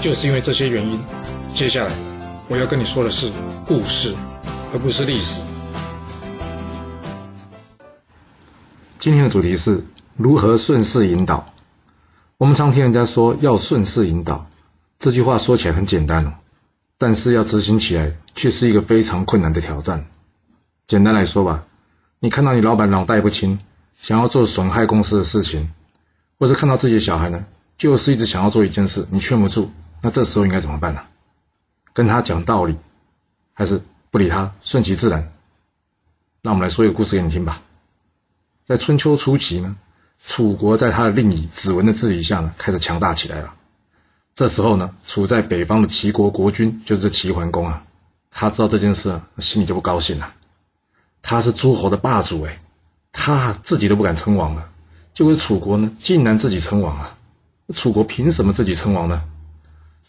就是因为这些原因，接下来我要跟你说的是故事，而不是历史。今天的主题是如何顺势引导。我们常听人家说要顺势引导，这句话说起来很简单哦，但是要执行起来却是一个非常困难的挑战。简单来说吧，你看到你老板脑袋不清，想要做损害公司的事情，或是看到自己的小孩呢，就是一直想要做一件事，你劝不住。那这时候应该怎么办呢？跟他讲道理，还是不理他，顺其自然？让我们来说一个故事给你听吧。在春秋初期呢，楚国在他的令尹子文的治理下呢，开始强大起来了。这时候呢，处在北方的齐国国君就是齐桓公啊，他知道这件事，心里就不高兴了。他是诸侯的霸主哎，他自己都不敢称王了，结果楚国呢，竟然自己称王啊！楚国凭什么自己称王呢？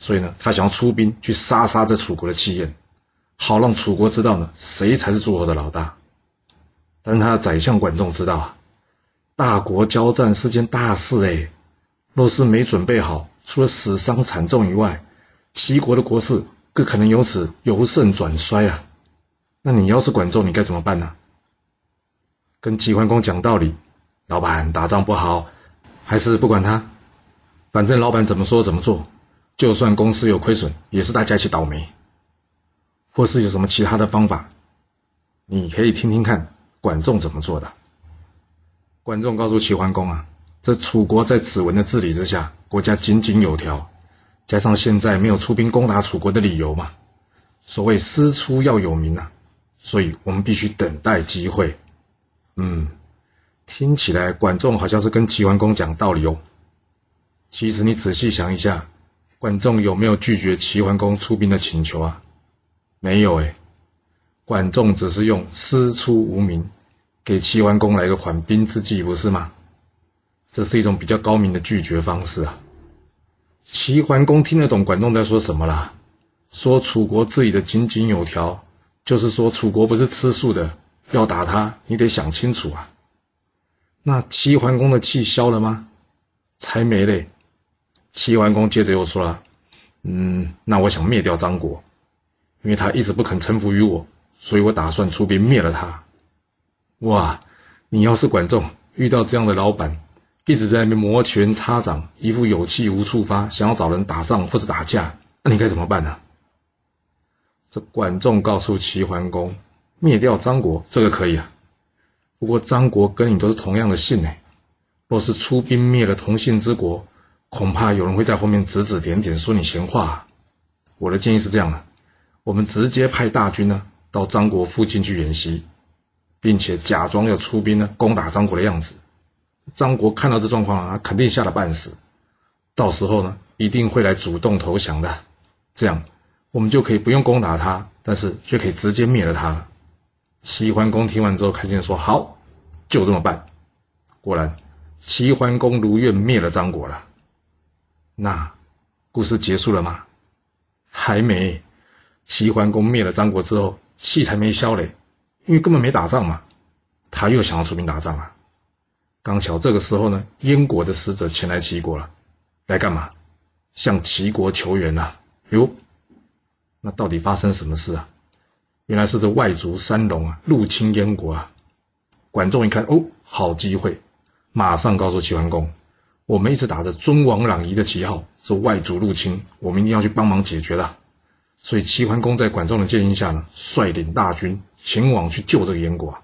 所以呢，他想要出兵去杀杀这楚国的气焰，好让楚国知道呢，谁才是诸侯的老大。但是他的宰相管仲知道啊，大国交战是件大事哎，若是没准备好，除了死伤惨重以外，齐国的国势更可能由此由盛转衰啊。那你要是管仲，你该怎么办呢？跟齐桓公讲道理，老板打仗不好，还是不管他，反正老板怎么说怎么做。就算公司有亏损，也是大家一起倒霉。或是有什么其他的方法，你可以听听看管仲怎么做的。管仲告诉齐桓公啊，这楚国在子文的治理之下，国家井井有条，加上现在没有出兵攻打楚国的理由嘛，所谓师出要有名啊，所以我们必须等待机会。嗯，听起来管仲好像是跟齐桓公讲道理哦。其实你仔细想一下。管仲有没有拒绝齐桓公出兵的请求啊？没有哎，管仲只是用师出无名，给齐桓公来个缓兵之计，不是吗？这是一种比较高明的拒绝方式啊。齐桓公听得懂管仲在说什么啦？说楚国治理的井井有条，就是说楚国不是吃素的，要打他，你得想清楚啊。那齐桓公的气消了吗？才没嘞。齐桓公接着又说了：“嗯，那我想灭掉张国，因为他一直不肯臣服于我，所以我打算出兵灭了他。”哇，你要是管仲遇到这样的老板，一直在那边摩拳擦掌，一副有气无处发，想要找人打仗或者打架，那你该怎么办呢？这管仲告诉齐桓公：“灭掉张国，这个可以啊。不过张国跟你都是同样的姓呢，若是出兵灭了同姓之国。”恐怕有人会在后面指指点点，说你闲话。我的建议是这样的：我们直接派大军呢到张国附近去演习，并且假装要出兵呢攻打张国的样子。张国看到这状况啊，肯定吓得半死。到时候呢，一定会来主动投降的。这样我们就可以不用攻打他，但是却可以直接灭了他。齐桓公听完之后，开心地说：“好，就这么办。”果然，齐桓公如愿灭了张国了。那故事结束了吗？还没。齐桓公灭了张国之后，气才没消嘞，因为根本没打仗嘛。他又想要出兵打仗啊。刚巧这个时候呢，燕国的使者前来齐国了，来干嘛？向齐国求援呐。哟，那到底发生什么事啊？原来是这外族三龙啊入侵燕国啊。管仲一看，哦，好机会，马上告诉齐桓公。我们一直打着尊王攘夷的旗号，是外族入侵，我们一定要去帮忙解决的。所以齐桓公在管仲的建议下呢，率领大军前往去救这个燕国。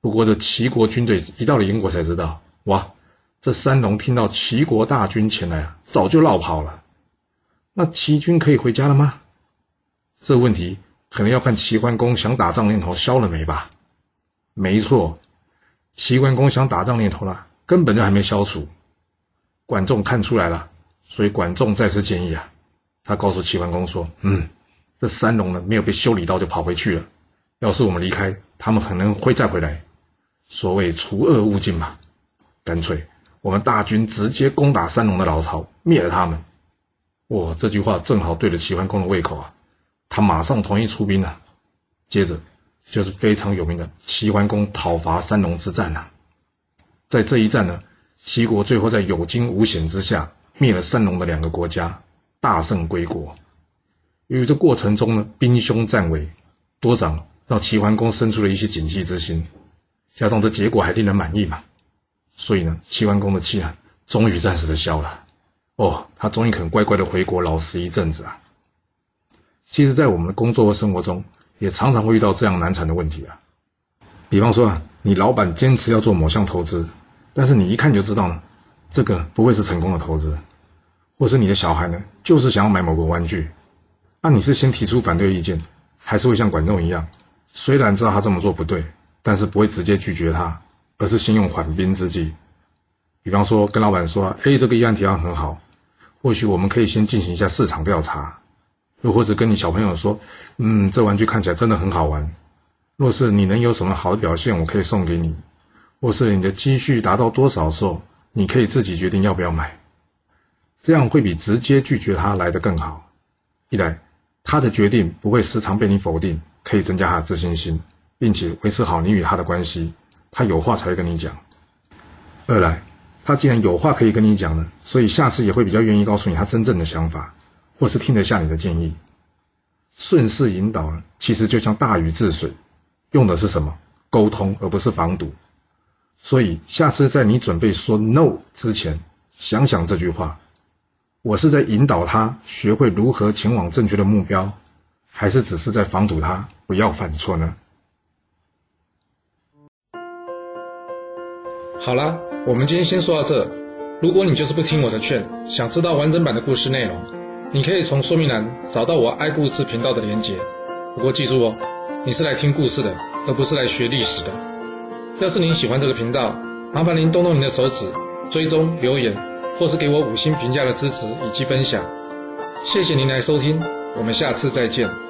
不过这齐国军队一到了燕国，才知道，哇，这三龙听到齐国大军前来啊，早就绕跑了。那齐军可以回家了吗？这问题可能要看齐桓公想打仗念头消了没吧。没错，齐桓公想打仗念头了，根本就还没消除。管仲看出来了，所以管仲再次建议啊，他告诉齐桓公说：“嗯，这三龙呢没有被修理到就跑回去了。要是我们离开，他们可能会再回来。所谓除恶务尽嘛，干脆我们大军直接攻打三龙的老巢，灭了他们。”哇，这句话正好对了齐桓公的胃口啊！他马上同意出兵了。接着就是非常有名的齐桓公讨伐三龙之战呐。在这一战呢，齐国最后在有惊无险之下灭了三龙的两个国家，大胜归国。由于这过程中呢兵凶战危，多少让齐桓公生出了一些警惕之心。加上这结果还令人满意嘛，所以呢，齐桓公的气啊，终于暂时的消了。哦，他终于肯乖乖的回国老实一阵子啊。其实，在我们的工作和生活中，也常常会遇到这样难缠的问题啊。比方说啊，你老板坚持要做某项投资，但是你一看就知道呢，这个不会是成功的投资。或是你的小孩呢，就是想要买某个玩具，那你是先提出反对意见，还是会像管仲一样，虽然知道他这么做不对，但是不会直接拒绝他，而是先用缓兵之计。比方说，跟老板说：“哎，这个议案提案很好。”或许我们可以先进行一下市场调查，又或者跟你小朋友说，嗯，这玩具看起来真的很好玩。若是你能有什么好的表现，我可以送给你；或是你的积蓄达到多少时候，你可以自己决定要不要买。这样会比直接拒绝他来的更好。一来，他的决定不会时常被你否定，可以增加他的自信心，并且维持好你与他的关系。他有话才会跟你讲。二来。他既然有话可以跟你讲呢，所以下次也会比较愿意告诉你他真正的想法，或是听得下你的建议。顺势引导，其实就像大禹治水，用的是什么？沟通，而不是防堵。所以下次在你准备说 no 之前，想想这句话：我是在引导他学会如何前往正确的目标，还是只是在防堵他不要犯错呢？好了，我们今天先说到这。如果你就是不听我的劝，想知道完整版的故事内容，你可以从说明栏找到我爱故事频道的连结。不过记住哦，你是来听故事的，而不是来学历史的。要是您喜欢这个频道，麻烦您动动您的手指，追踪、留言，或是给我五星评价的支持以及分享。谢谢您来收听，我们下次再见。